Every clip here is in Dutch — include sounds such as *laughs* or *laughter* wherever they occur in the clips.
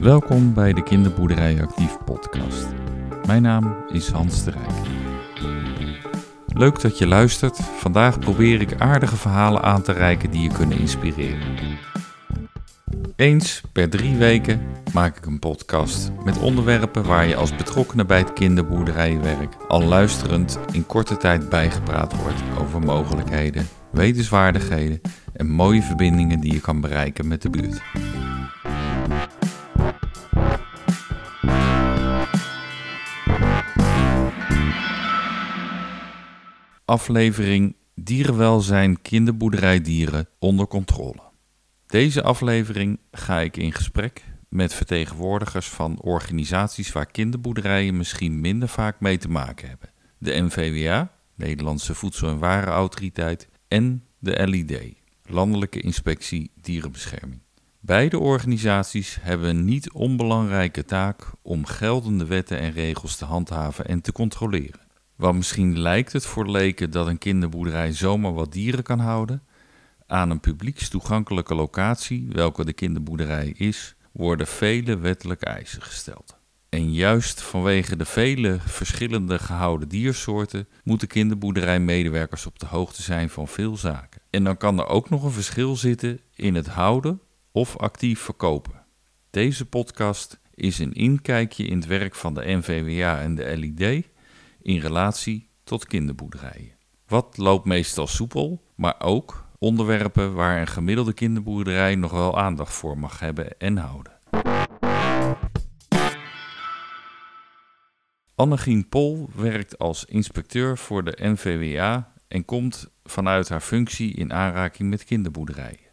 Welkom bij de Kinderboerderij Actief podcast. Mijn naam is Hans de Rijk. Leuk dat je luistert. Vandaag probeer ik aardige verhalen aan te reiken die je kunnen inspireren. Eens per drie weken maak ik een podcast met onderwerpen waar je als betrokkenen bij het kinderboerderijwerk al luisterend in korte tijd bijgepraat wordt over mogelijkheden, wetenswaardigheden en mooie verbindingen die je kan bereiken met de buurt. Aflevering Dierenwelzijn kinderboerderijdieren onder controle. Deze aflevering ga ik in gesprek met vertegenwoordigers van organisaties waar kinderboerderijen misschien minder vaak mee te maken hebben. De NVWA, Nederlandse Voedsel- en Warenautoriteit, en de LID, Landelijke Inspectie Dierenbescherming. Beide organisaties hebben een niet onbelangrijke taak om geldende wetten en regels te handhaven en te controleren. Wat misschien lijkt het voor leken dat een kinderboerderij zomaar wat dieren kan houden, aan een publiekstoegankelijke locatie, welke de kinderboerderij is, worden vele wettelijke eisen gesteld. En juist vanwege de vele verschillende gehouden diersoorten moeten kinderboerderijmedewerkers op de hoogte zijn van veel zaken. En dan kan er ook nog een verschil zitten in het houden of actief verkopen. Deze podcast is een inkijkje in het werk van de NVWA en de LID in relatie tot kinderboerderijen. Wat loopt meestal soepel, maar ook onderwerpen waar een gemiddelde kinderboerderij nog wel aandacht voor mag hebben en houden. Annegien Pol werkt als inspecteur voor de NVWA en komt vanuit haar functie in aanraking met kinderboerderijen.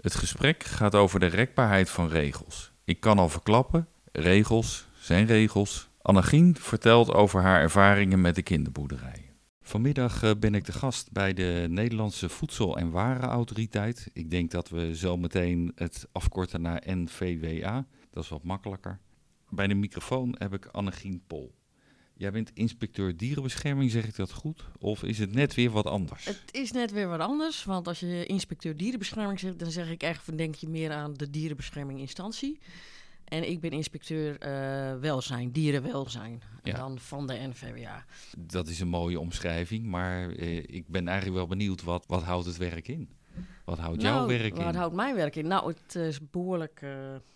Het gesprek gaat over de rekbaarheid van regels. Ik kan al verklappen, regels zijn regels. Annegien vertelt over haar ervaringen met de kinderboerderijen. Vanmiddag eh, ben ik de gast bij de Nederlandse Voedsel- en Warenautoriteit. Ik denk dat we zo meteen het afkorten naar NVWA. Dat is wat makkelijker. Bij de microfoon heb ik Annegien Pol. Jij bent inspecteur dierenbescherming, zeg ik dat goed? Of is het net weer wat anders? Het is net weer wat anders, want als je inspecteur dierenbescherming zegt, dan zeg ik echt, denk je meer aan de dierenbescherming instantie. En ik ben inspecteur uh, welzijn, dierenwelzijn. En dan van de NVWA. Dat is een mooie omschrijving, maar uh, ik ben eigenlijk wel benieuwd, wat, wat houdt het werk in? Wat houdt nou, jouw werk in? Wat houdt mijn werk in? Nou, het is behoorlijk uh,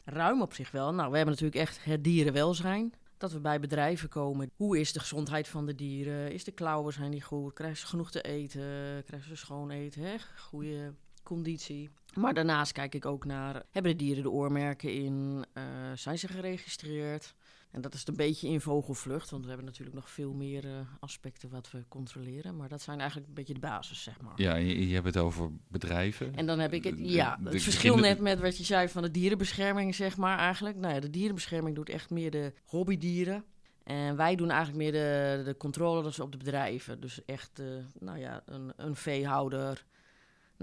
ruim op zich wel. Nou, we hebben natuurlijk echt het dierenwelzijn. Dat we bij bedrijven komen. Hoe is de gezondheid van de dieren? Is de klauwen zijn die goed? Krijgen ze genoeg te eten? Krijgen ze schoon eten? Hè? Goede conditie. Maar daarnaast kijk ik ook naar, hebben de dieren de oormerken in? Uh, zijn ze geregistreerd? En dat is een beetje in vogelvlucht, want we hebben natuurlijk nog veel meer uh, aspecten wat we controleren. Maar dat zijn eigenlijk een beetje de basis, zeg maar. Ja, je, je hebt het over bedrijven. En dan heb ik het, ja, de, de, het verschil net met wat je zei van de dierenbescherming, zeg maar eigenlijk. Nou ja, de dierenbescherming doet echt meer de hobbydieren. En wij doen eigenlijk meer de, de controles op de bedrijven. Dus echt, uh, nou ja, een, een veehouder,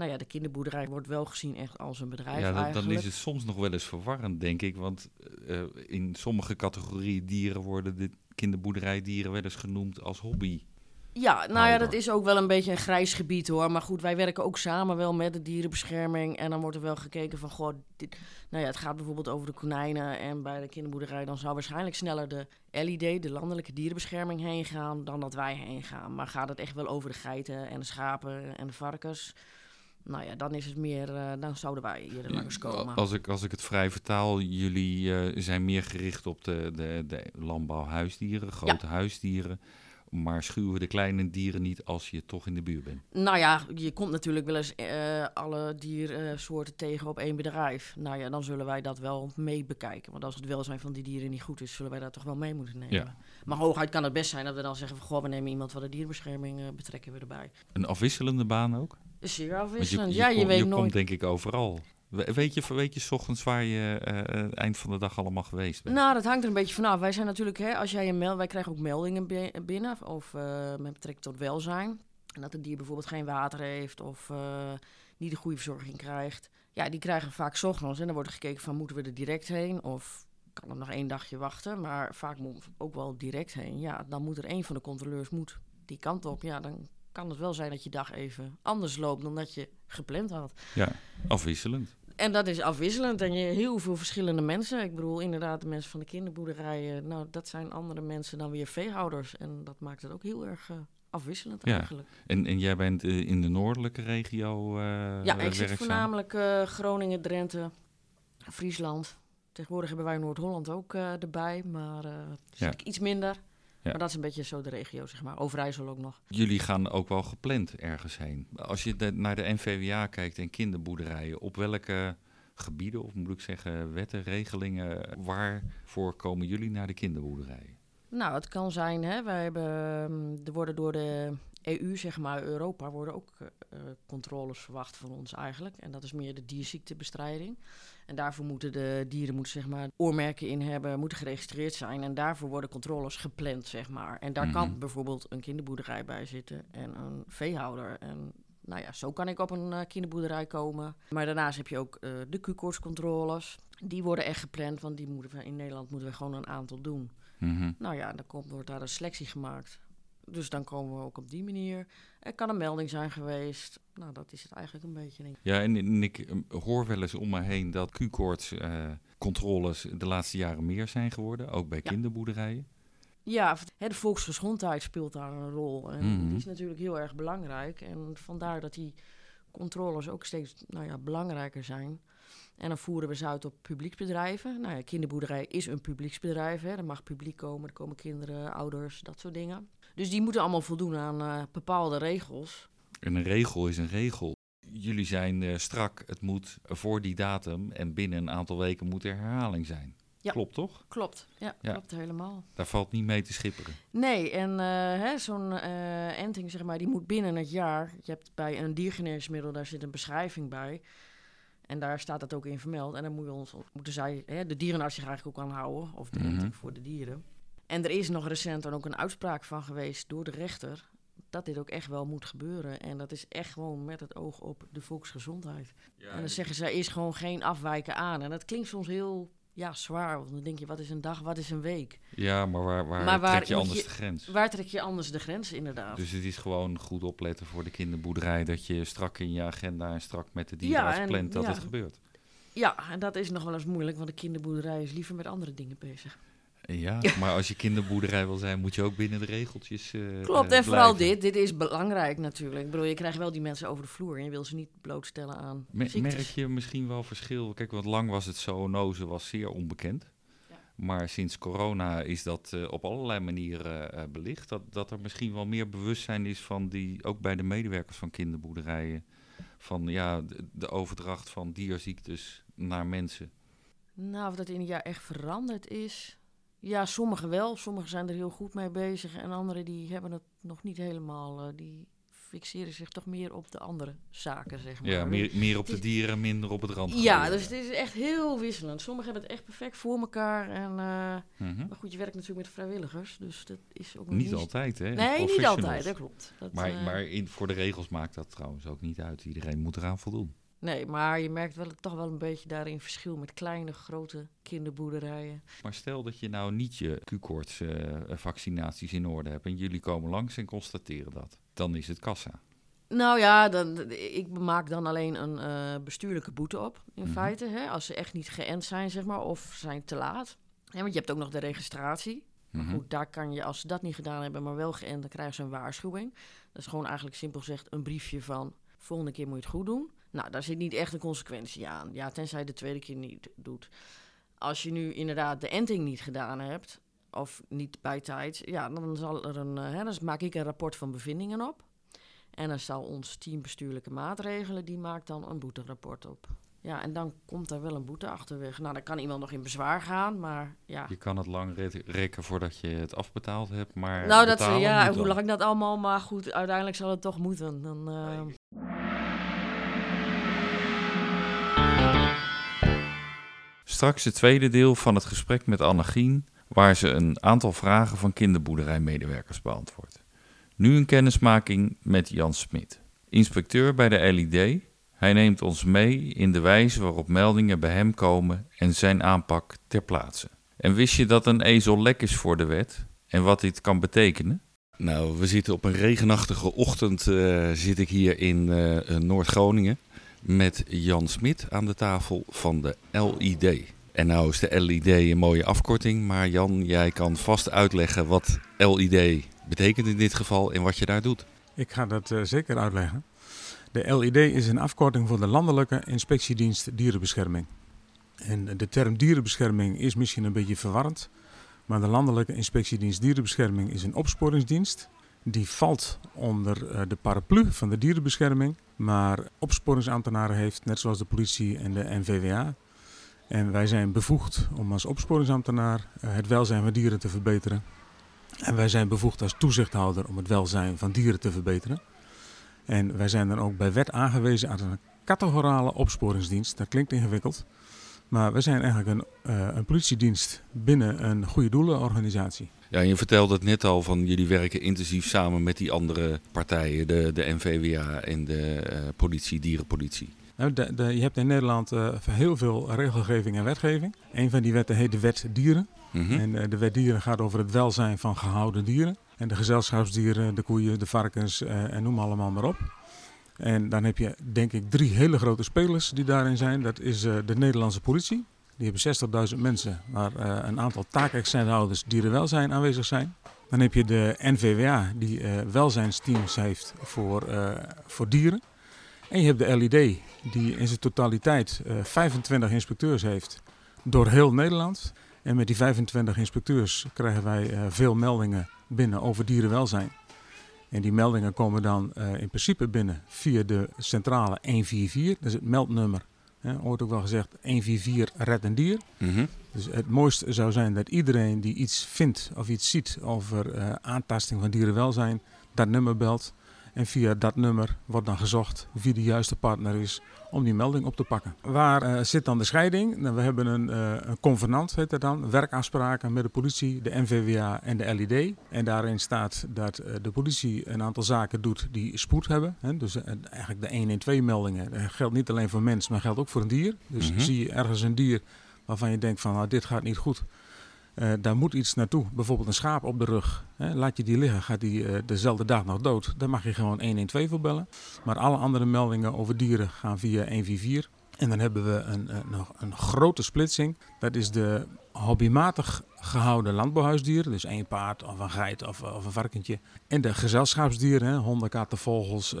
nou ja, de kinderboerderij wordt wel gezien echt als een bedrijf. Ja, dan, dan is het soms nog wel eens verwarrend, denk ik. Want uh, in sommige categorieën dieren worden de kinderboerderijdieren wel eens genoemd als hobby. Ja, nou ja, dat is ook wel een beetje een grijs gebied hoor. Maar goed, wij werken ook samen wel met de dierenbescherming. En dan wordt er wel gekeken van, goh, dit, nou ja, het gaat bijvoorbeeld over de konijnen. En bij de kinderboerderij dan zou waarschijnlijk sneller de LID, de Landelijke Dierenbescherming, heen gaan dan dat wij heen gaan. Maar gaat het echt wel over de geiten en de schapen en de varkens? Nou ja, dan is het meer, uh, dan zouden wij hier langskomen. Als ik, als ik het vrij vertaal, jullie uh, zijn meer gericht op de, de, de landbouwhuisdieren, grote ja. huisdieren. Maar schuwen de kleine dieren niet als je toch in de buurt bent? Nou ja, je komt natuurlijk wel eens uh, alle diersoorten tegen op één bedrijf. Nou ja, dan zullen wij dat wel mee bekijken. Want als het welzijn van die dieren niet goed is, zullen wij dat toch wel mee moeten nemen. Ja. Maar hooguit kan het best zijn dat we dan zeggen van... goh, we nemen iemand van de dierenbescherming, uh, betrekken we erbij. Een afwisselende baan ook? Zeer afwisselend, je, ja, je, kom, weet je nooit. komt denk ik overal. Weet je, weet je s ochtends waar je uh, eind van de dag allemaal geweest bent? Nou, dat hangt er een beetje vanaf. Wij zijn natuurlijk, hè, als jij een meld, wij krijgen ook meldingen binnen of uh, met betrekking tot welzijn. En dat het dier bijvoorbeeld geen water heeft of uh, niet de goede verzorging krijgt. Ja, die krijgen vaak 's ochtends en dan wordt er gekeken van moeten we er direct heen of kan er nog één dagje wachten. Maar vaak moet ook wel direct heen. Ja, dan moet er één van de controleurs moet die kant op. Ja, dan kan het wel zijn dat je dag even anders loopt dan dat je gepland had. Ja, afwisselend. En dat is afwisselend en je heel veel verschillende mensen. Ik bedoel, inderdaad, de mensen van de kinderboerderijen, nou, dat zijn andere mensen dan weer veehouders. En dat maakt het ook heel erg uh, afwisselend Ja. eigenlijk. En, en jij bent eh, in de noordelijke regio eh Ja, ik zit werkzaam? voornamelijk eh, Groningen, Drenthe, Friesland. Tegenwoordig hebben wij Noord-Holland ook erbij, maar Ja. zit ik iets minder. Ja. Maar dat is een beetje zo de regio, zeg maar. Overijssel ook nog. Jullie gaan ook wel gepland ergens heen. Als je de- naar de NVWA kijkt en kinderboerderijen, op welke gebieden, of moet ik zeggen, wetten, regelingen, waarvoor komen jullie naar de kinderboerderijen? Nou, het kan zijn, hè, wij hebben, ehm, er worden door de EU, zeg maar, Europa, worden ook eh, controles verwacht van ons eigenlijk. En dat is meer de dierziektebestrijding. En daarvoor moeten de dieren, moeten, zeg maar, oormerken in hebben, moeten geregistreerd zijn. En daarvoor worden controles gepland, zeg maar. En daar Mhm. kan bijvoorbeeld een kinderboerderij bij zitten en een veehouder. En nou ja, zo kan ik op een eh, kinderboerderij komen. Maar daarnaast heb je ook eh, de Q-koortscontroles. Die worden echt gepland, want die moeten we in Nederland moeten we gewoon een aantal doen. Mhm. Nou ja, dan komt, wordt daar een selectie gemaakt. Dus dan komen we ook op die manier. Er kan een melding zijn geweest. Nou, dat is het eigenlijk een beetje. Denk ik. Ja, en, en ik eh, hoor wel eens om me heen dat Q-koorts eh, controles de laatste jaren meer zijn geworden, ook bij Ja. kinderboerderijen. Ja, de volksgezondheid speelt daar een rol. En Mhm. die is natuurlijk heel erg belangrijk. En vandaar dat die controles ook steeds nou ja, belangrijker zijn. En dan voeren we ze uit op publieksbedrijven. Nou ja, kinderboerderij is een publieksbedrijf. Hè. Er mag publiek komen, er komen kinderen, ouders, dat soort dingen. Dus die moeten allemaal voldoen aan eh, bepaalde regels. En een regel is een regel. Jullie zijn eh, strak, het moet voor die datum en binnen een aantal weken moet er herhaling zijn. Ja. Klopt toch? Klopt, ja, Ja. klopt helemaal. Daar valt niet mee te schipperen. Nee, en eh, zo'n enting, zeg maar, die moet binnen het jaar. Je hebt bij een diergeneesmiddel, daar zit een beschrijving bij. En daar staat dat ook in vermeld. En dan moet je ons, moeten zij, hè, de dierenarts zich eigenlijk ook aan houden. Of de enting voor de dieren. En er is nog recent dan ook een uitspraak van geweest door de rechter. Dat dit ook echt wel moet gebeuren. En dat is echt gewoon met het oog op de volksgezondheid. en dan zeggen ze, er is gewoon geen afwijken aan. En dat klinkt soms heel ja, zwaar. Want dan denk je, wat is een dag, wat is een week? Ja, maar waar, waar, Maar waar trek je anders je- de grens? Waar trek je anders de grens inderdaad? Dus het is gewoon goed opletten voor de kinderboerderij dat je strak in je agenda en strak met de dierenarts en- plant dat ja. het gebeurt. Ja, en dat is nog wel eens moeilijk, want de kinderboerderij is liever met andere dingen bezig. Ja, maar als je kinderboerderij wil zijn, moet je ook binnen de regeltjes. eh, Klopt, eh, en vooral blijven. dit. Dit is belangrijk natuurlijk. Ik bedoel, je krijgt wel die mensen over de vloer en je wil ze niet blootstellen aan Me- merk je misschien wel verschil? Kijk, want lang was het zoonose was zeer onbekend. Ja. Maar sinds corona is dat eh, op allerlei manieren belicht. Dat, dat er misschien wel meer bewustzijn is van die, ook bij de medewerkers van kinderboerderijen. Van ja, de, de overdracht van dierziektes naar mensen. Nou, of dat in een jaar echt veranderd is. Ja, sommigen wel. Sommigen zijn er heel goed mee bezig. En anderen die hebben het nog niet helemaal. eh, die fixeren zich toch meer op de andere zaken, zeg maar. Ja, meer, meer op de dieren, minder op het rand. Ja, dus het is echt heel wisselend. Sommigen hebben het echt perfect voor elkaar. En, eh, Mhm. maar goed, je werkt natuurlijk met vrijwilligers. Dus dat is ook Niet altijd, hè? Nee, niet altijd, dat klopt. Dat, Maar, eh, maar in, voor de regels maakt dat trouwens ook niet uit. Iedereen moet eraan voldoen. Nee, maar je merkt wel, toch wel een beetje daarin verschil met kleine, grote kinderboerderijen. Maar stel dat je nou niet je Q-koorts eh, vaccinaties in orde hebt en jullie komen langs en constateren dat. Dan is het kassa. Nou ja, dan, ik maak dan alleen een eh, bestuurlijke boete op, in Mhm. feite. Hè, als ze echt niet geënt zijn, zeg maar, of zijn te laat. Hè, want je hebt ook nog de registratie. Mhm. Goed, daar kan je, als ze dat niet gedaan hebben, maar wel geënt, dan krijgen ze een waarschuwing. Dat is gewoon eigenlijk simpel gezegd een briefje van... volgende keer moet je het goed doen. Nou, daar zit niet echt een consequentie aan. Ja, tenzij je de tweede keer niet doet. Als je nu inderdaad de enting niet gedaan hebt... of niet bij tijd, ja, dan, zal er een, eh, hè, dan maak ik een rapport van bevindingen op. En dan zal ons team bestuurlijke maatregelen... die maakt dan een boeterapport op. Ja, en dan komt er wel een boete achterweg. Nou, dan kan iemand nog in bezwaar gaan, maar ja... Je kan het lang re- rekken voordat je het afbetaald hebt, maar Nou, dat, ja, hoe lang dat allemaal, maar goed, uiteindelijk zal het toch moeten. Dan, eh, Straks het tweede deel van het gesprek met Annegien, waar ze een aantal vragen van kinderboerderijmedewerkers beantwoordt. Nu een kennismaking met Jan Smit, inspecteur bij de LID. Hij neemt ons mee in de wijze waarop meldingen bij hem komen en zijn aanpak ter plaatse. En wist je dat een ezel lek is voor de wet en wat dit kan betekenen? Nou, we zitten op een regenachtige ochtend uh, zit ik hier in uh, Noord-Groningen met Jan Smit aan de tafel van de LID. En nou is de LID een mooie afkorting, maar Jan, jij kan vast uitleggen wat LID betekent in dit geval en wat je daar doet. Ik ga dat uh, zeker uitleggen. De LID is een afkorting voor de Landelijke Inspectiedienst Dierenbescherming. En de term dierenbescherming is misschien een beetje verwarrend, maar de Landelijke Inspectiedienst Dierenbescherming is een opsporingsdienst. Die valt onder uh, de paraplu van de dierenbescherming, maar opsporingsambtenaren heeft, net zoals de politie en de NVWA. En wij zijn bevoegd om als opsporingsambtenaar uh, het welzijn van dieren te verbeteren. En wij zijn bevoegd als toezichthouder om het welzijn van dieren te verbeteren. En wij zijn dan ook bij wet aangewezen aan een categorale opsporingsdienst. Dat klinkt ingewikkeld. Maar we zijn eigenlijk een, uh, een politiedienst binnen een goede doelenorganisatie. Ja, je vertelde het net al van jullie werken intensief samen met die andere partijen, de, de NVWA en de uh, politie, dierenpolitie. Nou, de, de, je hebt in Nederland uh, heel veel regelgeving en wetgeving. Een van die wetten heet de Wet Dieren. Mm -hmm. En uh, de Wet Dieren gaat over het welzijn van gehouden dieren. En de gezelschapsdieren, de koeien, de varkens en noem allemaal maar op. En dan heb je denk ik drie hele grote spelers die daarin zijn. Dat is de Nederlandse politie. Die hebben 60.000 mensen waar een aantal taakexcenthouders dierenwelzijn aanwezig zijn. Dan heb je de NVWA die welzijnsteams heeft voor, voor dieren. En je hebt de LID, die in zijn totaliteit uh, 25 inspecteurs heeft door heel Nederland. En met die 25 inspecteurs krijgen wij uh, veel meldingen binnen over dierenwelzijn. En die meldingen komen dan uh, in principe binnen via de centrale 144, dat is het meldnummer. Hè, ooit ook wel gezegd 144 red een dier. Mm -hmm. Dus het mooiste zou zijn dat iedereen die iets vindt of iets ziet over uh, aantasting van dierenwelzijn, dat nummer belt. En via dat nummer wordt dan gezocht wie de juiste partner is om die melding op te pakken. Waar uh, zit dan de scheiding? Nou, we hebben een, uh, een convenant, heet dat dan, werkafspraken met de politie, de NVWA en de LID. En daarin staat dat uh, de politie een aantal zaken doet die spoed hebben. Hè? Dus eigenlijk de 112 meldingen. Dat geldt niet alleen voor mens, maar geldt ook voor een dier. Dus mm -hmm. zie je ergens een dier waarvan je denkt van nou, dit gaat niet goed. Uh, daar moet iets naartoe. Bijvoorbeeld een schaap op de rug. Hè. Laat je die liggen, gaat die uh, dezelfde dag nog dood. Dan mag je gewoon 112 voor bellen. Maar alle andere meldingen over dieren gaan via 144. En dan hebben we een, een, nog een grote splitsing. Dat is de hobbymatig gehouden landbouwhuisdieren. Dus één paard of een geit of, of een varkentje. En de gezelschapsdieren, hè, honden, katten, vogels,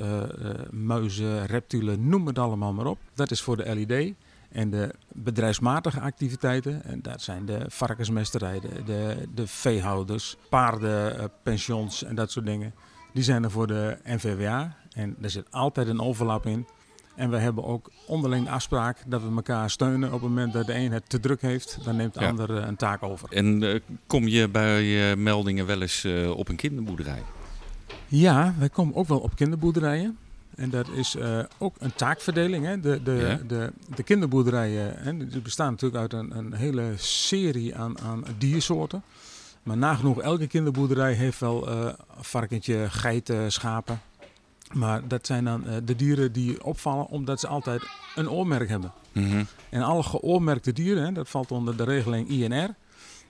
muizen, reptielen, noem het allemaal maar op. Dat is voor de LID. En de bedrijfsmatige activiteiten, en dat zijn de varkensmesterij, de, de, de veehouders, paardenpensions en dat soort dingen. Die zijn er voor de NVWA en er zit altijd een overlap in. En we hebben ook onderling de afspraak dat we elkaar steunen. Op het moment dat de een het te druk heeft, dan neemt de ja. ander een taak over. En uh, kom je bij uh, meldingen wel eens uh, op een kinderboerderij? Ja, wij komen ook wel op kinderboerderijen. En dat is uh, ook een taakverdeling. Hè. De, de, ja. de, de kinderboerderijen hè, die bestaan natuurlijk uit een, een hele serie aan, aan diersoorten. Maar nagenoeg elke kinderboerderij heeft wel uh, varkentje, geiten, schapen. Maar dat zijn dan uh, de dieren die opvallen omdat ze altijd een oormerk hebben. Mm -hmm. En alle geoormerkte dieren, hè, dat valt onder de regeling INR.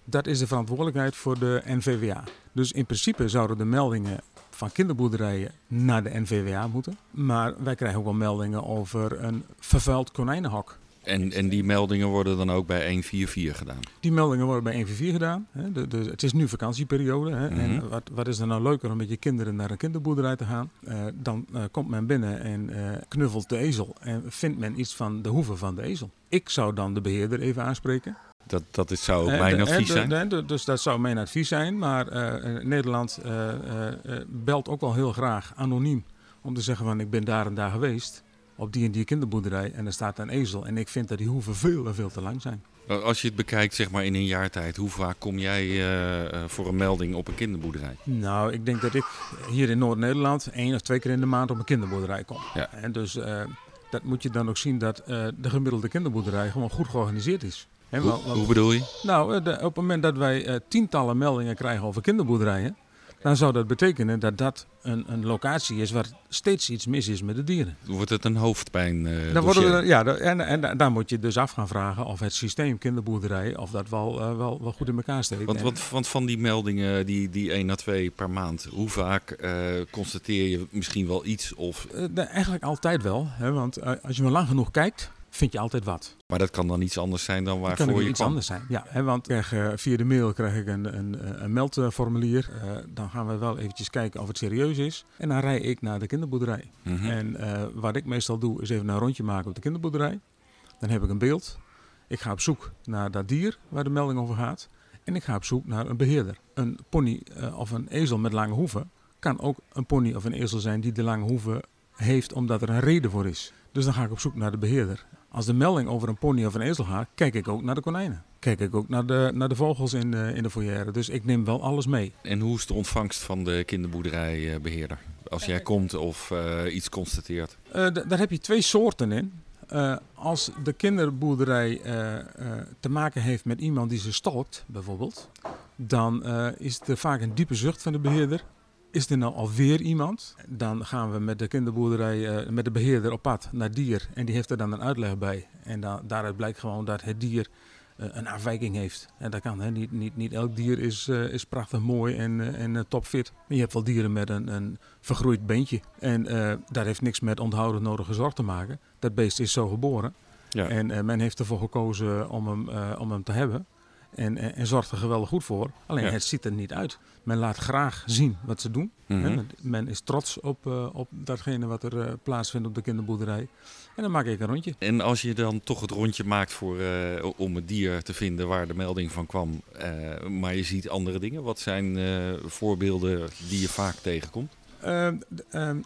Dat is de verantwoordelijkheid voor de NVWA. Dus in principe zouden de meldingen van kinderboerderijen naar de NVWA moeten. Maar wij krijgen ook wel meldingen over een vervuild konijnenhok. En, en die meldingen worden dan ook bij 144 gedaan? Die meldingen worden bij 144 gedaan. Hè. De, de, het is nu vakantieperiode. Hè. Mm -hmm. En wat, wat is er nou leuker om met je kinderen naar een kinderboerderij te gaan? Uh, dan uh, komt men binnen en uh, knuffelt de ezel. En vindt men iets van de hoeven van de ezel. Ik zou dan de beheerder even aanspreken. Dat, dat is, zou ook mijn advies de, zijn. Dus dat zou mijn advies zijn. Maar uh, Nederland belt ook wel heel graag anoniem om te zeggen van ik ben daar en daar geweest. Op die en die kinderboerderij en er staat een ezel. En ik vind dat die hoeven veel en veel te lang zijn. Als je het bekijkt zeg maar in een jaar tijd, hoe vaak kom jij voor een melding op een kinderboerderij? Nou, ik denk dat ik hier in Noord-Nederland één of twee keer in de maand op een kinderboerderij kom. Ja. En dus dat moet je dan ook zien dat de gemiddelde kinderboerderij gewoon goed georganiseerd is. He, hoe, want, hoe, bedoel je? Nou, de, op het moment dat wij uh, tientallen meldingen krijgen over kinderboerderijen, dan zou dat betekenen dat dat een, een locatie is waar steeds iets mis is met de dieren. Wordt het een hoofdpijn? Uh, dan worden we, ja, en, en, dan moet je dus af gaan vragen of het systeem kinderboerderij of dat wel, uh, wel, wel goed in elkaar steekt. Want, want, want, van die meldingen, die, die 1 à 2 per maand, hoe vaak uh, constateer je misschien wel iets? Of... eigenlijk altijd wel, hè, want als je maar lang genoeg kijkt, vind je altijd wat. Maar dat kan dan iets anders zijn dan waarvoor kan je iets anders zijn. Ja, hè, want krijg, uh, via de mail krijg ik een, een, een meldformulier. Uh, dan gaan we wel eventjes kijken of het serieus is. En dan rij ik naar de kinderboerderij. Mm -hmm. En uh, wat ik meestal doe, is even een rondje maken op de kinderboerderij. Dan heb ik een beeld. Ik ga op zoek naar dat dier waar de melding over gaat. En ik ga op zoek naar een beheerder. Een pony of een ezel met lange hoeven kan ook een pony of een ezel zijn die de lange hoeven heeft omdat er een reden voor is. Dus dan ga ik op zoek naar de beheerder. Als de melding over een pony of een ezel gaat, kijk ik ook naar de konijnen. Kijk ik ook naar de, naar de vogels in de, in de foyer. Dus ik neem wel alles mee. En hoe is de ontvangst van de kinderboerderijbeheerder? Als jij komt of uh, iets constateert? Uh, daar heb je twee soorten in. Uh, als de kinderboerderij te maken heeft met iemand die ze stalkt, bijvoorbeeld, dan is er vaak een diepe zucht van de beheerder is er nou alweer iemand? Dan gaan we met de kinderboerderij, uh, met de beheerder op pad naar dier. En die heeft er dan een uitleg bij. En dan, daaruit blijkt gewoon dat het dier uh, een afwijking heeft. En dat kan, hè. Niet, niet, niet elk dier is, uh, is prachtig mooi en, en topfit. Maar je hebt wel dieren met een, een vergroeid beentje. En daar heeft niks met onthouden nodige zorg te maken. Dat beest is zo geboren. Ja. En men heeft ervoor gekozen om hem, om hem te hebben. En, en, en, zorgt er geweldig goed voor. Alleen ja. het ziet er niet uit. Men laat graag zien wat ze doen. Mm -hmm. Men is trots op, uh, op datgene wat er uh, plaatsvindt op de kinderboerderij. En dan maak ik een rondje. En als je dan toch het rondje maakt voor, uh, om het dier te vinden waar de melding van kwam, maar je ziet andere dingen. Wat zijn voorbeelden die je vaak tegenkomt?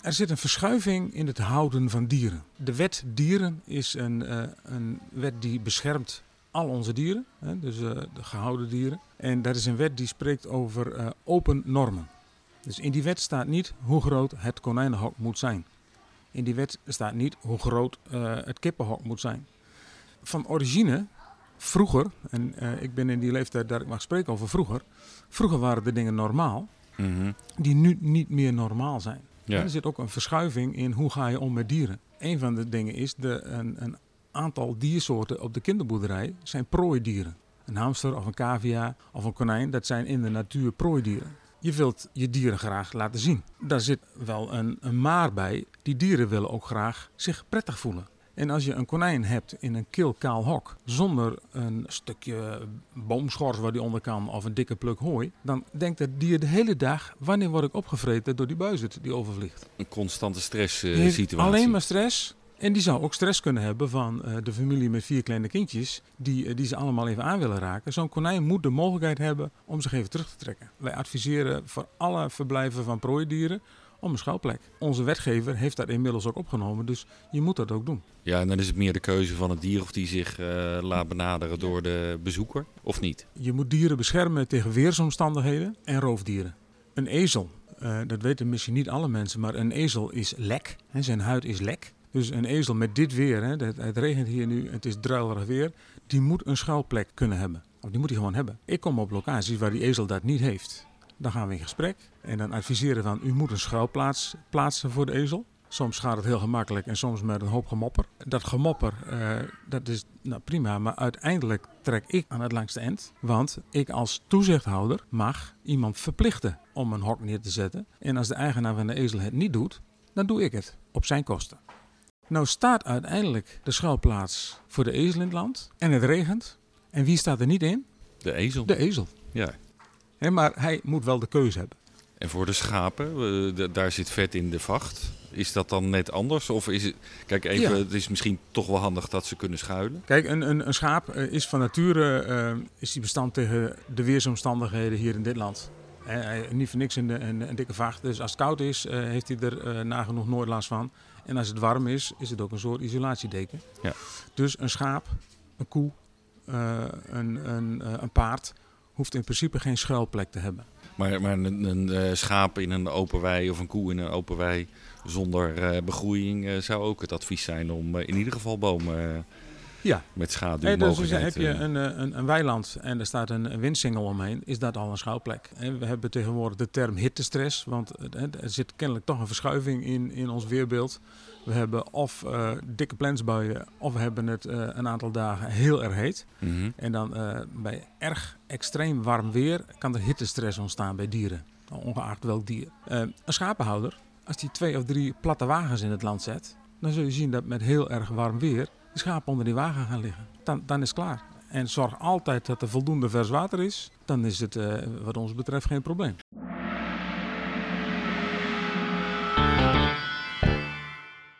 er zit een verschuiving in het houden van dieren. De wet dieren is een, een wet die beschermt al onze dieren, hè, dus uh, de gehouden dieren. En dat is een wet die spreekt over uh, open normen. Dus in die wet staat niet hoe groot het konijnenhok moet zijn. In die wet staat niet hoe groot uh, het kippenhok moet zijn. Van origine, vroeger, en ik ben in die leeftijd dat ik mag spreken over vroeger. Vroeger waren de dingen normaal, mm -hmm. die nu niet meer normaal zijn. Ja. Er zit ook een verschuiving in hoe ga je om met dieren. Een van de dingen is de, een, een aantal diersoorten op de kinderboerderij zijn prooidieren. Een hamster of een cavia of een konijn, dat zijn in de natuur prooidieren. Je wilt je dieren graag laten zien. Daar zit wel een, een maar bij. Die dieren willen ook graag zich prettig voelen. En als je een konijn hebt in een kil kaal hok, zonder een stukje boomschors waar die onder kan of een dikke pluk hooi, dan denkt het dier de hele dag, wanneer word ik opgevreten door die buizerd die overvliegt. Een constante stresssituatie. Uh, alleen maar stress. En die zou ook stress kunnen hebben van uh, de familie met vier kleine kindjes, die, uh, die ze allemaal even aan willen raken. Zo'n konijn moet de mogelijkheid hebben om zich even terug te trekken. Wij adviseren voor alle verblijven van prooidieren om een schuilplek. Onze wetgever heeft dat inmiddels ook opgenomen, dus je moet dat ook doen. Ja, en dan is het meer de keuze van het dier of die zich uh, laat benaderen door de bezoeker, of niet? Je moet dieren beschermen tegen weersomstandigheden en roofdieren. Een ezel, dat weten misschien niet alle mensen, maar een ezel is lek. Hè, zijn huid is lek. Dus een ezel met dit weer, hè, het, het regent hier nu, het is druilerig weer, die moet een schuilplek kunnen hebben. Of die moet hij gewoon hebben. Ik kom op locaties waar die ezel dat niet heeft. Dan gaan we in gesprek en dan adviseren van u moet een schuilplaats plaatsen voor de ezel. Soms gaat het heel gemakkelijk en soms met een hoop gemopper. Dat gemopper, uh, dat is nou, prima, maar uiteindelijk trek ik aan het langste eind. Want ik als toezichthouder mag iemand verplichten om een hok neer te zetten. En als de eigenaar van de ezel het niet doet, dan doe ik het op zijn kosten. Nou staat uiteindelijk de schuilplaats voor de ezel in het land. En het regent. En wie staat er niet in? De ezel. De ezel. Ja. He, maar hij moet wel de keuze hebben. En voor de schapen, uh, daar zit vet in de vacht. Is dat dan net anders? Of is het. Kijk, even, ja. het is misschien toch wel handig dat ze kunnen schuilen. Kijk, een, een, een schaap uh, is van nature uh, is die bestand tegen de weersomstandigheden hier in dit land. Hij, niet voor niks een, een, een, dikke vacht. Dus als het koud is, heeft hij er nagenoeg nooit last van. En als het warm is, is het ook een soort isolatiedeken. Ja. Dus een schaap, een koe, uh, een, een, uh, een paard hoeft in principe geen schuilplek te hebben. Maar, maar een, een uh, schaap in een open wei of een koe in een open wei zonder begroeiing zou ook het advies zijn om in ieder geval bomen Ja. Met Hey, schaduwmogelijkheid. dus heb je eh. een, eh, een, een weiland en er staat een, windsingel omheen, is dat al een schouwplek. En we hebben tegenwoordig de term hittestress, want het- er zit kennelijk toch een verschuiving in, in ons weerbeeld. We hebben of eh, dikke plensbuien, of we hebben het eh, een aantal dagen heel erg heet. Mhm. En dan eh, bij erg extreem warm weer kan er hittestress ontstaan bij dieren, ongeacht welk dier. Eh, een schapenhouder, als die twee of drie platte wagens in het land zet, dan zul je zien dat met heel erg warm weer de schapen onder die wagen gaan liggen. Dan, dan is het klaar. En zorg altijd dat er voldoende vers water is, dan is het eh, wat ons betreft geen probleem.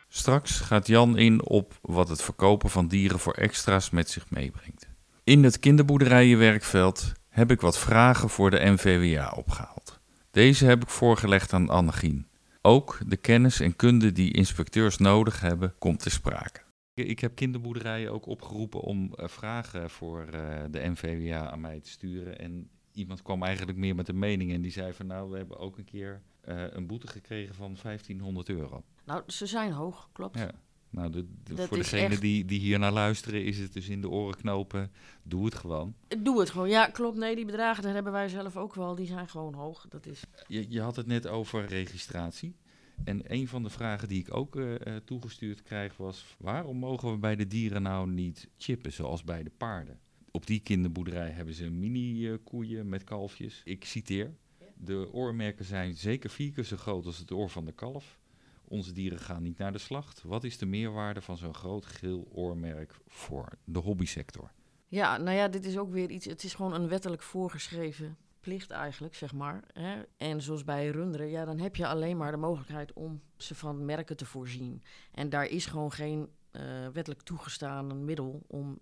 Straks gaat Jan in op wat het verkopen van dieren voor extra's met zich meebrengt. In het kinderboerderijenwerkveld heb ik wat vragen voor de NVWA opgehaald. Deze heb ik voorgelegd aan Annegien. Ook de kennis en kunde die inspecteurs nodig hebben, komt ter sprake. Ik heb kinderboerderijen ook opgeroepen om eh, vragen voor eh, de NVWA aan mij te sturen. En iemand kwam eigenlijk meer met een mening en die zei van nou, we hebben ook een keer eh, een boete gekregen van 1500 euro. Nou, ze zijn hoog, klopt. Ja. Nou, de, de- Dat voor degenen echt- die, die hier naar luisteren, is het dus in de oren knopen. Doe het gewoon. Doe het gewoon. Ja, klopt. Nee, die bedragen, dat hebben wij zelf ook wel. Die zijn gewoon hoog. Dat is... Je, je had het net over registratie. En een van de vragen die ik ook eh, eh, toegestuurd krijg was: waarom mogen we bij de dieren nou niet chippen zoals bij de paarden? Op die kinderboerderij hebben ze mini-koeien met kalfjes. Ik citeer: De oormerken zijn zeker vier keer zo groot als het oor van de kalf. Onze dieren gaan niet naar de slacht. Wat is de meerwaarde van zo'n groot geel oormerk voor de hobbysector? Ja, nou ja, dit is ook weer iets. Het is gewoon een wettelijk voorgeschreven plicht eigenlijk, zeg maar. Hè? En zoals bij runderen, ja, dan heb je alleen maar de mogelijkheid om ze van merken te voorzien. En daar is gewoon geen eh, wettelijk toegestaan middel om,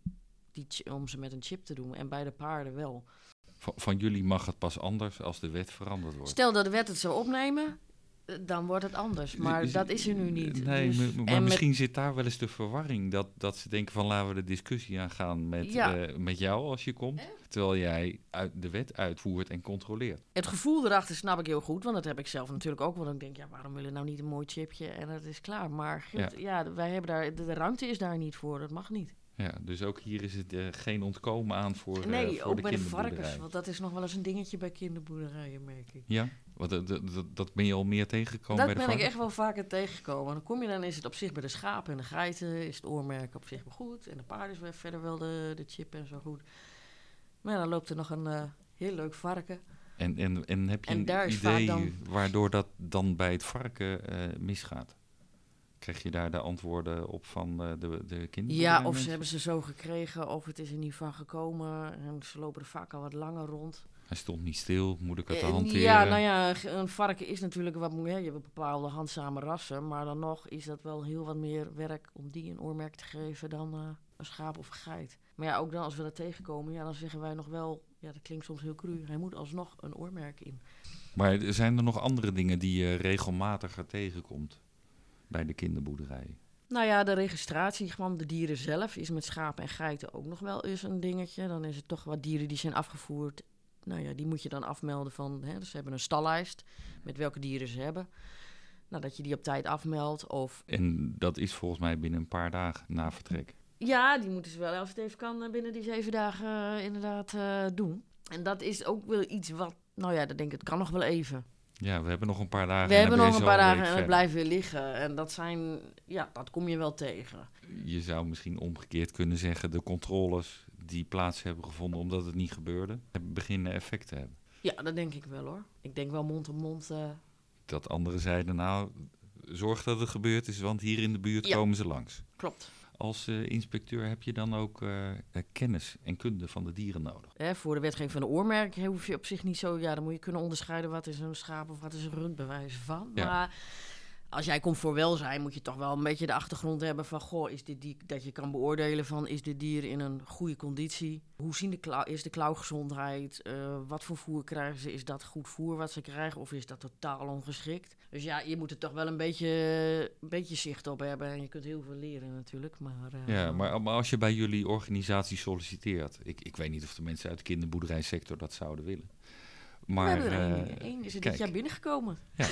die, om ze met een chip te doen. En bij de paarden wel. Van, van jullie mag het pas anders als de wet veranderd wordt. Stel dat de wet het zou opnemen, dan wordt het anders. Maar dat is er nu niet. Nee, Dus- maar, met- misschien zit daar wel eens de verwarring. Dat, dat ze denken van laten we de discussie aangaan met, Ja. eh, met jou als je komt. Terwijl jij uit de wet uitvoert en controleert. Het gevoel erachter snap ik heel goed, want dat heb ik zelf natuurlijk ook. Want ik denk, ja, waarom willen we nou niet een mooi chipje en het is klaar. Maar Ja. ja, wij hebben daar, de, de ruimte is daar niet voor, dat mag niet. Ja, dus ook hier is het eh, geen ontkomen aan voor, eh, nee, voor ook de bij de varkens, want dat is nog wel eens een dingetje bij kinderboerderijen, merk ik. Ja, want dat, dat, ben je al meer tegengekomen dat bij de ben ik echt wel vaker tegengekomen. Dan kom je dan, is het op zich bij de schapen en de geiten, is het oormerk op zich wel goed. En de paarden is weer verder wel de, de chip en zo goed. Maar dan loopt er nog een eh, heel leuk varken. En, en, en heb je En een idee dan- waardoor dat dan bij het varken misgaat? Krijg je daar de antwoorden op van eh, de, de kinderen? Ja, of ze hebben ze zo gekregen, of het is er niet van gekomen. En ze lopen er vaak al wat langer rond. Hij stond niet stil, moet ik het Eh, hanteren? Ja, nou ja, een varken is natuurlijk wat meer. Je hebt bepaalde handzame rassen, maar dan nog is dat wel heel wat meer werk om die een oormerk te geven dan eh, een schaap of een geit. Maar ja, ook dan als we dat tegenkomen, ja, dan zeggen wij nog wel, ja, dat klinkt soms heel cru, hij moet alsnog een oormerk in. Maar zijn er nog andere dingen die je regelmatiger tegenkomt bij de kinderboerderij? Nou ja, de registratie van de dieren zelf is met schapen en geiten ook nog wel eens een dingetje. Dan is het toch wat dieren die zijn afgevoerd. Nou ja, die moet je dan afmelden van, hè, dus ze hebben een stallijst met welke dieren ze hebben. Nou, dat je die op tijd afmeldt. Of En dat is volgens mij binnen een paar dagen na vertrek. ja, die moeten ze wel, als het even kan, eh, binnen die zeven dagen eh, inderdaad eh, doen. En dat is ook wel iets wat, nou ja, dat denk ik, het kan nog wel even. Ja, we hebben nog een paar dagen. We en hebben nog een paar dagen en het verder. blijft weer liggen. En dat zijn, ja, dat kom je wel tegen. Je zou misschien omgekeerd kunnen zeggen... de controles die plaats hebben gevonden omdat het niet gebeurde... beginnen effect te hebben. Ja, dat denk ik wel hoor. Ik denk wel mond op mond. eh, Dat anderen zeiden, nou, zorg dat het gebeurd is... want hier in de buurt Ja. komen ze langs. klopt. Als eh, inspecteur heb je dan ook eh, eh, kennis en kunde van de dieren nodig. Hè, voor de wetgeving van de oormerk hoef je op zich niet zo... Ja, dan moet je kunnen onderscheiden wat is een schaap of wat is een rund, bij wijze van. Ja. Maar als jij komt voor welzijn, moet je toch wel een beetje de achtergrond hebben van... Goh, is dit die, dat je kan beoordelen van, is dit dier in een goede conditie? Hoe zien de klauw, is de klauwgezondheid? Eh, wat voor voer krijgen ze? Is dat goed voer wat ze krijgen of is dat totaal ongeschikt? Dus ja, je moet er toch wel een beetje, een beetje zicht op hebben. En je kunt heel veel leren natuurlijk, maar... eh, Ja, maar, maar als je bij jullie organisatie solliciteert... Ik, ik weet niet of de mensen uit de kinderboerderijsector dat zouden willen... Maar, we hebben er eh, één. Eén is er kijk. dit jaar binnengekomen. *laughs*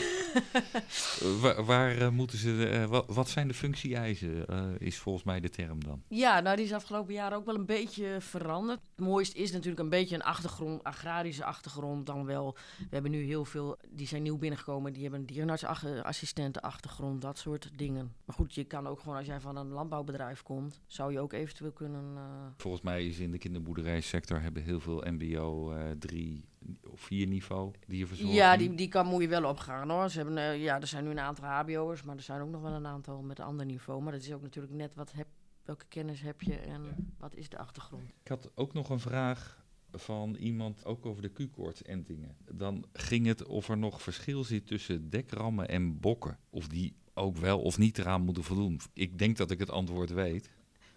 Waar, waar, eh, moeten ze, eh, wat, wat zijn de functie-eisen, eh, is volgens mij de term dan. Ja, nou die is afgelopen jaren ook wel een beetje veranderd. Het mooiste is natuurlijk een beetje een achtergrond, agrarische achtergrond dan wel. We hebben nu heel veel, die zijn nieuw binnengekomen, die hebben een dierenartsassistenten achtergrond, dat soort dingen. Maar goed, je kan ook gewoon als jij van een landbouwbedrijf komt, zou je ook eventueel kunnen... eh, Volgens mij is in de kinderboerderijsector hebben heel veel mbo eh 3 of 4 niveau dierverzorging. Ja, die, die kan moet je wel opgaan hoor. Ze hebben, eh, ja, er zijn nu een aantal HBO'ers, maar er zijn ook nog wel een aantal met een ander niveau. Maar dat is ook natuurlijk net wat heb, welke kennis heb je en wat is de achtergrond. Ik had ook nog een vraag van iemand, ook over de Q-koortsentingen. Dan ging het of er nog verschil zit tussen dekrammen en bokken. Of die ook wel of niet eraan moeten voldoen. Ik denk dat ik het antwoord weet.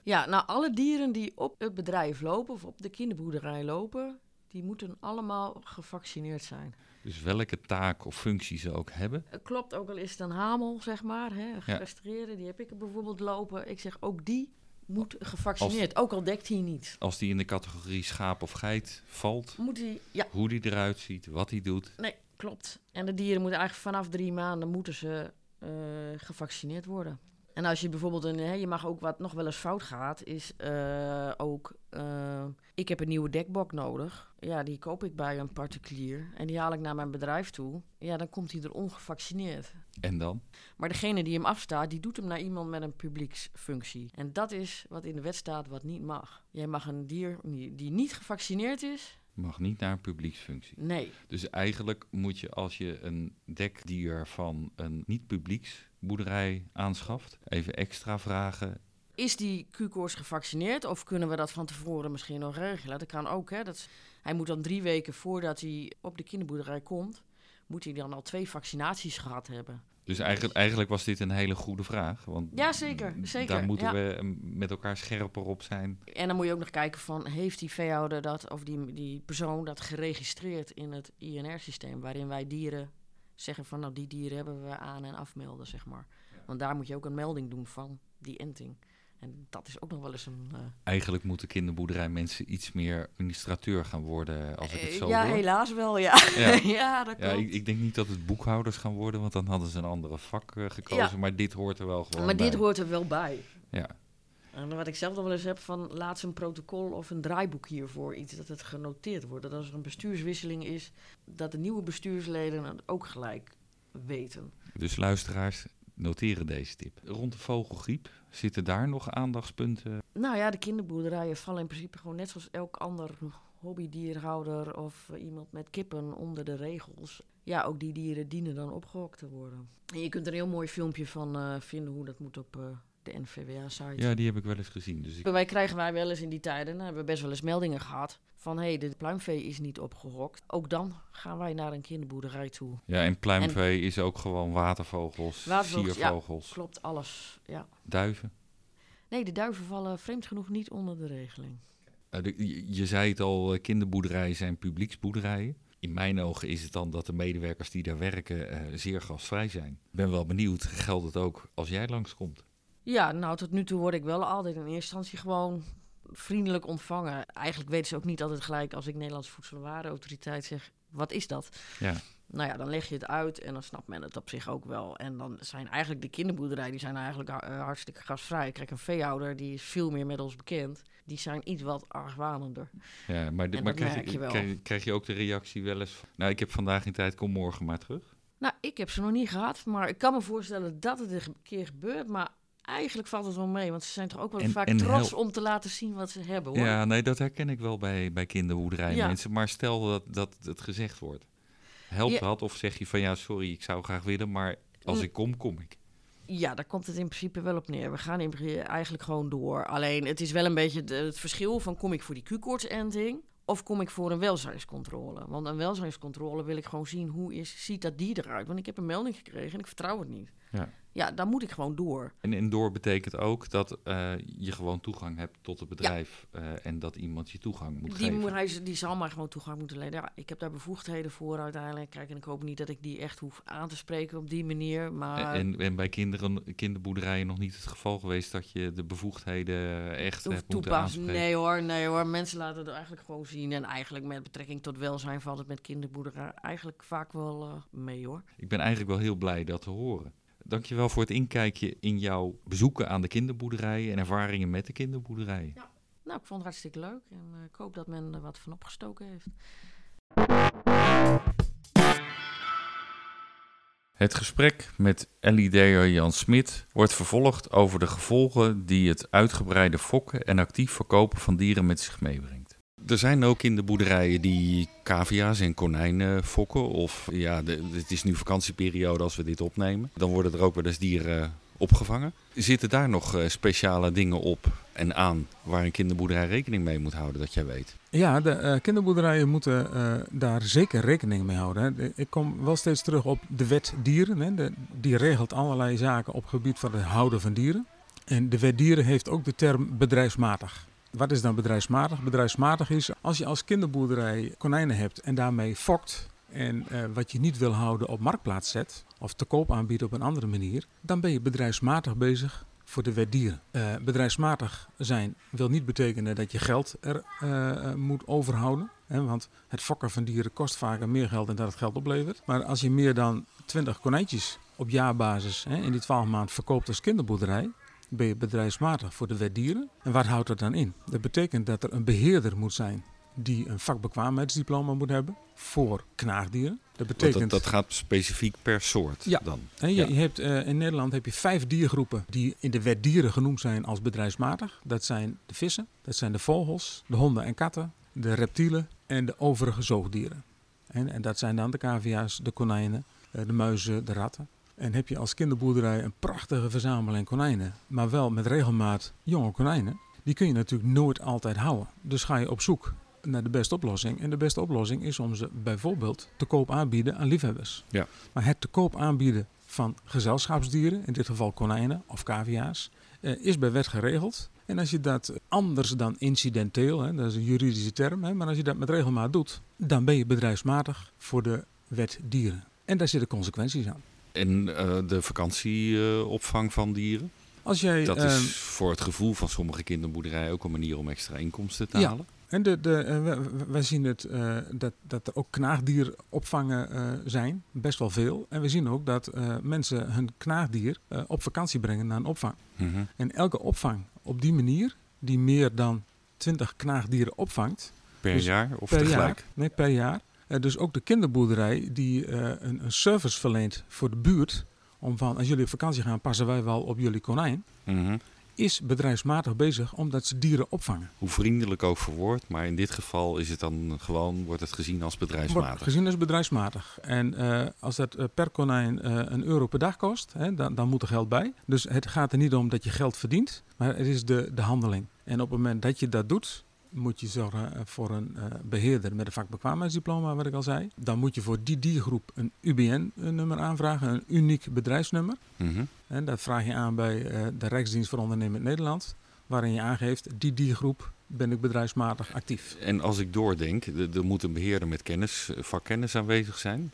Ja, nou alle dieren die op het bedrijf lopen of op de kinderboerderij lopen, die moeten allemaal gevaccineerd zijn. Dus welke taak of functie ze ook hebben. Klopt, ook al is het een hamel, zeg maar, hè, die heb ik er bijvoorbeeld lopen. Ik zeg, ook die moet gevaccineerd, ook al dekt hij niet. Als die in de categorie schaap of geit valt, Moet hij, ja, hoe die eruit ziet, wat hij doet. Nee, klopt. En de dieren moeten eigenlijk vanaf drie maanden moeten ze eh, gevaccineerd worden. En als je bijvoorbeeld een, hè, je mag ook wat nog wel eens fout gaat, is eh, ook, eh, ik heb een nieuwe dekbok nodig. Ja, die koop ik bij een particulier en die haal ik naar mijn bedrijf toe. Ja, dan komt hij er ongevaccineerd. En dan? Maar degene die hem afstaat, die doet hem naar iemand met een publieksfunctie. En dat is wat in de wet staat wat niet mag. Jij mag een dier die niet gevaccineerd is, Mag niet naar een publieksfunctie. nee. Dus eigenlijk moet je als je een dekdier van een niet-publieksboerderij aanschaft, even extra vragen. Is die Q-koorts gevaccineerd of kunnen we dat van tevoren misschien nog regelen? Dat kan ook, hè. Dat hij moet dan drie weken voordat hij op de kinderboerderij komt, moet hij dan al twee vaccinaties gehad hebben. Dus eigenlijk, eigenlijk was dit een hele goede vraag. Want Ja, zeker, zeker, daar moeten ja. we eh, met elkaar scherper op zijn. En dan moet je ook nog kijken van, heeft die veehouder dat, of die, die persoon dat geregistreerd in het INR-systeem, waarin wij dieren zeggen van, nou die dieren hebben we aan- en afmelden, zeg maar. Want daar moet je ook een melding doen van die enting. En dat is ook nog wel eens een... eh, Eigenlijk moeten kinderboerderijmensen iets meer administrateur gaan worden, als ik het eh, zo ja, hoor. helaas wel, ja. Ja. *laughs* ja, dat Ja, ik, ik denk niet dat het boekhouders gaan worden, want dan hadden ze een andere vak eh, gekozen. Ja. Maar dit hoort er wel gewoon Maar dit bij. hoort er wel bij. Ja. En wat ik zelf nog wel eens heb van laat ze een protocol of een draaiboek hiervoor, iets dat het genoteerd wordt. Dat als er een bestuurswisseling is, dat de nieuwe bestuursleden het ook gelijk weten. Dus luisteraars, noteren deze tip. Rond de vogelgriep, zitten daar nog aandachtspunten? Nou ja, de kinderboerderijen vallen in principe gewoon net zoals elk ander hobbydierhouder of iemand met kippen onder de regels. Ja, ook die dieren dienen dan opgehokt te worden. En je kunt er een heel mooi filmpje van eh, vinden hoe dat moet op eh, de NVWA-site. Ja, die heb ik wel eens gezien. Dus ik, Wij krijgen wij wel eens in die tijden, nou, hebben we best wel eens meldingen gehad van hé, hey, de pluimvee is niet opgehokt. Ook dan gaan wij naar een kinderboerderij toe. ja, en pluimvee is ook gewoon watervogels, Watervogels, ja. siervogels, Klopt alles, ja. duiven. Nee, de duiven vallen vreemd genoeg niet onder de regeling. Eh, de- je, je zei het al, eh, kinderboerderijen zijn publieksboerderijen. In mijn ogen is het dan dat de medewerkers die daar werken eh, zeer gastvrij zijn. Ik ben wel benieuwd, geldt het ook als jij langskomt? Ja, nou tot nu toe word ik wel altijd in eerste instantie gewoon vriendelijk ontvangen. Eigenlijk weten ze ook niet altijd gelijk als ik Nederlands Voedsel- en Warenautoriteit zeg, wat is dat? Ja, Nou ja, dan leg je het uit en dan snapt men het op zich ook wel. En dan zijn eigenlijk de kinderboerderijen, die zijn eigenlijk eh, hartstikke gastvrij. Kijk, een veehouder, die is veel meer met ons bekend. Die zijn iets wat argwanender. ja maar, maar krijg, je krijg, krijg je ook de reactie wel eens van... Nou, ik heb vandaag in tijd, kom morgen maar terug. Nou, ik heb ze nog niet gehad, maar ik kan me voorstellen dat het een keer gebeurt. Maar eigenlijk valt het wel mee, want ze zijn toch ook wel En- vaak en trots om te laten zien wat ze hebben, hoor. Ja, nee, dat herken ik wel bij, bij kinderboerderij Ja. mensen. Maar stel dat, dat het gezegd wordt. Helpt Ja. dat? Of zeg je van ja, sorry, ik zou graag willen, maar als ik kom, kom ik. Ja, daar komt het in principe wel op neer. We gaan eigenlijk gewoon door. Alleen het is wel een beetje het verschil van kom ik voor die Q-koortsenting of kom ik voor een welzijnscontrole. Want een welzijnscontrole wil ik gewoon zien hoe is, ziet dat dier eruit. Want ik heb een melding gekregen en ik vertrouw het niet. Ja. Ja, dan moet ik gewoon door. En, en door betekent ook dat uh, je gewoon toegang hebt tot het bedrijf ja. uh, en dat iemand je toegang moet die geven. Moet, hij, die zal maar gewoon toegang moeten lenen. Ja, ik heb daar bevoegdheden voor uiteindelijk. Kijk, en ik hoop niet dat ik die echt hoef aan te spreken op die manier. Maar... En, en bij kinderen, kinderboerderijen nog niet het geval geweest dat je de bevoegdheden echt hebt moeten aanspreken? Nee hoor, nee hoor. Mensen laten het eigenlijk gewoon zien. En eigenlijk met betrekking tot welzijn valt het met kinderboerderijen eigenlijk vaak wel uh, mee hoor. Ik ben eigenlijk wel heel blij dat te horen. Dankjewel voor het inkijkje in jouw bezoeken aan de kinderboerderijen en ervaringen met de kinderboerderijen. Ja. Nou, ik vond het hartstikke leuk en uh, ik hoop dat men er wat van opgestoken heeft. Het gesprek met Ellie Deyer Jan Smit wordt vervolgd over de gevolgen die het uitgebreide fokken en actief verkopen van dieren met zich meebrengt. Er zijn ook in de boerderijen die cavia's en konijnen fokken. Of ja, het is nu vakantieperiode als we dit opnemen. Dan worden er ook wel eens dieren opgevangen. Zitten daar nog speciale dingen op en aan waar een kinderboerderij rekening mee moet houden, dat jij weet? Ja, de uh, kinderboerderijen moeten uh, daar zeker rekening mee houden. Hè. Ik kom wel steeds terug op de wet dieren. Hè. Die regelt allerlei zaken op het gebied van het houden van dieren. En de wet dieren heeft ook de term bedrijfsmatig. Wat is dan bedrijfsmatig? Bedrijfsmatig is als je als kinderboerderij konijnen hebt en daarmee fokt en uh, wat je niet wil houden op marktplaats zet of te koop aanbiedt op een andere manier, dan ben je bedrijfsmatig bezig voor de wet dieren. Uh, bedrijfsmatig zijn wil niet betekenen dat je geld er uh, moet overhouden. Hè, want het fokken van dieren kost vaker meer geld dan dat het geld oplevert. Maar als je meer dan 20 konijntjes op jaarbasis hè, in die 12 maanden verkoopt als kinderboerderij, ben je bedrijfsmatig voor de wet dieren. En wat houdt dat dan in? Dat betekent dat er een beheerder moet zijn die een vakbekwaamheidsdiploma moet hebben voor knaagdieren. Dat betekent dat, dat gaat specifiek per soort ja. dan. En je, je hebt, uh, in Nederland heb je vijf diergroepen die in de wet dieren genoemd zijn als bedrijfsmatig. Dat zijn de vissen, dat zijn de vogels, de honden en katten, de reptielen en de overige zoogdieren. En, en dat zijn dan de cavia's, de konijnen, uh, de muizen, de ratten. En heb je als kinderboerderij een prachtige verzameling konijnen, maar wel met regelmaat jonge konijnen, die kun je natuurlijk nooit altijd houden. Dus ga je op zoek naar de beste oplossing. En de beste oplossing is om ze bijvoorbeeld te koop aanbieden aan liefhebbers. Ja. Maar het te koop aanbieden van gezelschapsdieren, in dit geval konijnen of cavia's, eh, is bij wet geregeld. En als je dat anders dan incidenteel, hè, dat is een juridische term, hè, maar als je dat met regelmaat doet, dan ben je bedrijfsmatig voor de wet dieren. En daar zitten consequenties aan. En uh, de vakantieopvang uh, van dieren? Als jij, dat is uh, voor het gevoel van sommige kinderboerderijen ook een manier om extra inkomsten te ja. halen. En de, de, we, we zien het, uh, dat, dat er ook knaagdieropvangen uh, zijn, best wel veel. En we zien ook dat uh, mensen hun knaagdier op vakantie brengen naar een opvang. Mm -hmm. En elke opvang op die manier, die meer dan 20 knaagdieren opvangt. Per dus jaar of per tegelijk? Jaar, nee, per jaar. Dus ook de kinderboerderij die een, een service verleent voor de buurt. Om van, als jullie op vakantie gaan, passen wij wel op jullie konijn. Mm -hmm is bedrijfsmatig bezig omdat ze dieren opvangen. Hoe vriendelijk ook verwoord, maar in dit geval is het dan gewoon, wordt het gezien als bedrijfsmatig. Wordt gezien als bedrijfsmatig. En uh, als dat uh, per konijn uh, een euro per dag kost, hè, dan, dan moet er geld bij. Dus het gaat er niet om dat je geld verdient, maar het is de, de handeling. En op het moment dat je dat doet, moet je zorgen voor een beheerder met een vakbekwaamheidsdiploma, wat ik al zei. Dan moet je voor die diergroep een UBN-nummer aanvragen, een uniek bedrijfsnummer. Mm -hmm. En dat vraag je aan bij de Rijksdienst voor Ondernemend Nederland, waarin je aangeeft, die diergroep ben ik bedrijfsmatig actief. En als ik doordenk, er moet een beheerder met kennis, vakkennis aanwezig zijn.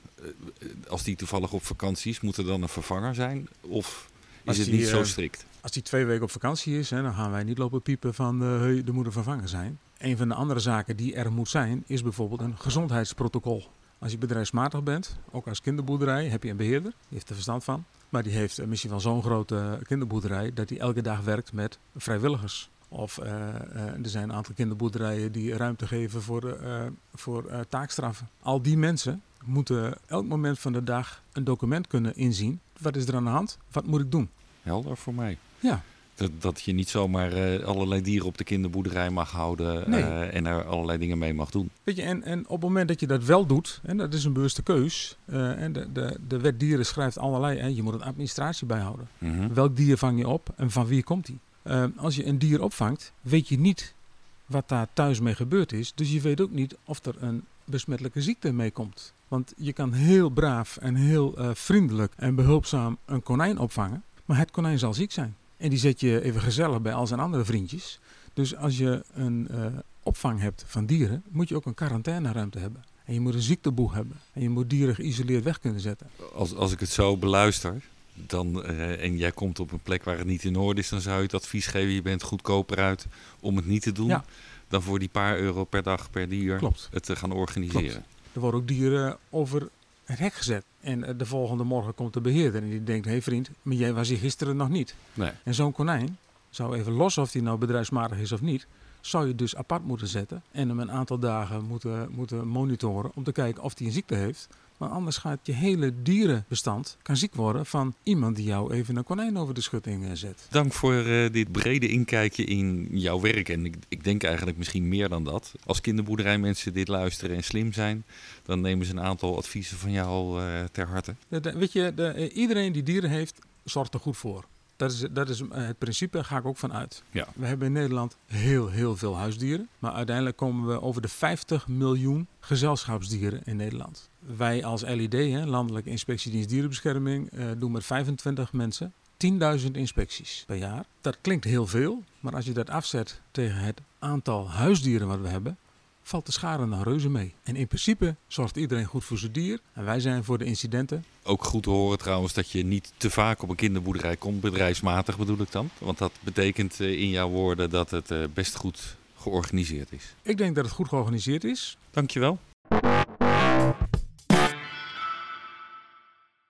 Als die toevallig op vakantie is, moet er dan een vervanger zijn? Of is als het die, niet zo strikt? Als die twee weken op vakantie is, hè, dan gaan wij niet lopen piepen van uh, hey, er moet een vervanger zijn. Een van de andere zaken die er moet zijn, is bijvoorbeeld een gezondheidsprotocol. Als je bedrijfsmatig bent, ook als kinderboerderij, heb je een beheerder, die heeft er verstand van. Maar die heeft misschien wel zo'n grote kinderboerderij dat hij elke dag werkt met vrijwilligers. Of uh, er zijn een aantal kinderboerderijen die ruimte geven voor, voor taakstraffen. Al die mensen moeten elk moment van de dag een document kunnen inzien. Wat is er aan de hand? Wat moet ik doen? Helder voor mij. Ja. Dat, dat je niet zomaar uh, allerlei dieren op de kinderboerderij mag houden nee. uh, en er allerlei dingen mee mag doen. Weet je, en, en op het moment dat je dat wel doet, en dat is een bewuste keus, uh, en de, de, de wet dieren schrijft allerlei, en je moet een administratie bijhouden. Mm -hmm. Welk dier vang je op en van wie komt die? als je een dier opvangt, weet je niet wat daar thuis mee gebeurd is. Dus je weet ook niet of er een besmettelijke ziekte mee komt. Want je kan heel braaf en heel vriendelijk en behulpzaam een konijn opvangen. Maar het konijn zal ziek zijn. En die zet je even gezellig bij al zijn andere vriendjes. Dus als je een uh, opvang hebt van dieren, moet je ook een quarantaineruimte hebben. En je moet een ziekteboeg hebben. En je moet dieren geïsoleerd weg kunnen zetten. Als, als ik het zo beluister, dan, uh, en jij komt op een plek waar het niet in orde is, dan zou je het advies geven: je bent goedkoper uit om het niet te doen. Ja. Dan voor die paar euro per dag per dier Klopt. het te gaan organiseren. Klopt. Er worden ook dieren over het hek gezet. En eh, de volgende morgen komt de beheerder en die denkt: hé hey vriend, maar jij was hier gisteren nog niet. Nee. En zo'n konijn zou even los of hij nou bedrijfsmatig is of niet, zou je dus apart moeten zetten en hem een aantal dagen moeten, moeten monitoren om te kijken of hij een ziekte heeft. Maar anders gaat je hele dierenbestand kan ziek worden van iemand die jou even een konijn over de schutting eh, zet. Dank voor uh, dit brede inkijkje in jouw werk. En ik, ik, denk eigenlijk misschien meer dan dat. Als kinderboerderijmensen dit luisteren en slim zijn, dan nemen ze een aantal adviezen van jou uh, ter harte. De, de, weet je, de, iedereen die dieren heeft, zorgt er goed voor. Dat is, dat is het principe, daar ga ik ook van uit. Ja. We hebben in Nederland heel, heel veel huisdieren. Maar uiteindelijk komen we over de 50 miljoen gezelschapsdieren in Nederland. Wij als LID, hè, Landelijke Inspectiedienst Dierenbescherming, uh, doen met 25 mensen 10.000 inspecties per jaar. Dat klinkt heel veel, maar als je dat afzet tegen het aantal huisdieren wat we hebben, valt de schade nog reuze mee. En in principe zorgt iedereen goed voor zijn dier. En wij zijn voor de incidenten. Ook goed te horen trouwens dat je niet te vaak op een kinderboerderij komt, bedrijfsmatig bedoel ik dan. Want dat betekent in jouw woorden dat het best goed georganiseerd is. Ik denk dat het goed georganiseerd is. Dankjewel.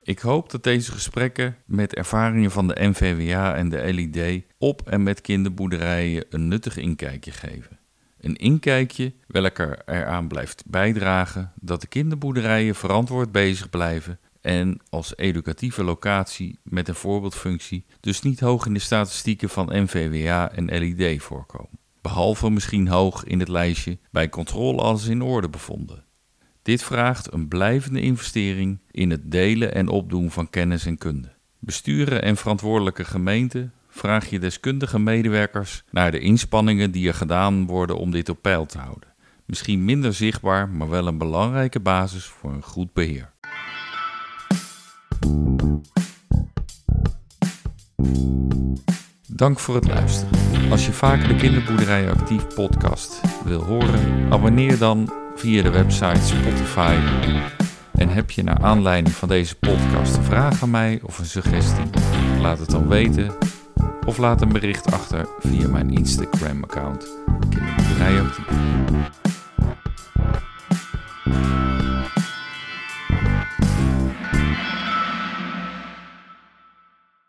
Ik hoop dat deze gesprekken met ervaringen van de NVWA en de LID op en met kinderboerderijen een nuttig inkijkje geven. Een inkijkje welke eraan blijft bijdragen dat de kinderboerderijen verantwoord bezig blijven en als educatieve locatie met een voorbeeldfunctie dus niet hoog in de statistieken van NVWA en LID voorkomen. Behalve misschien hoog in het lijstje bij controle alles in orde bevonden. Dit vraagt een blijvende investering in het delen en opdoen van kennis en kunde. Besturen en verantwoordelijke gemeenten vraag je deskundige medewerkers naar de inspanningen die er gedaan worden om dit op peil te houden. Misschien minder zichtbaar, maar wel een belangrijke basis voor een goed beheer. Dank voor het luisteren. Als je vaker de Kinderboerderij Actief podcast wil horen, abonneer dan via de website Spotify. En heb je naar aanleiding van deze podcast een vraag aan mij of een suggestie? Laat het dan weten of laat een bericht achter via mijn Instagram-account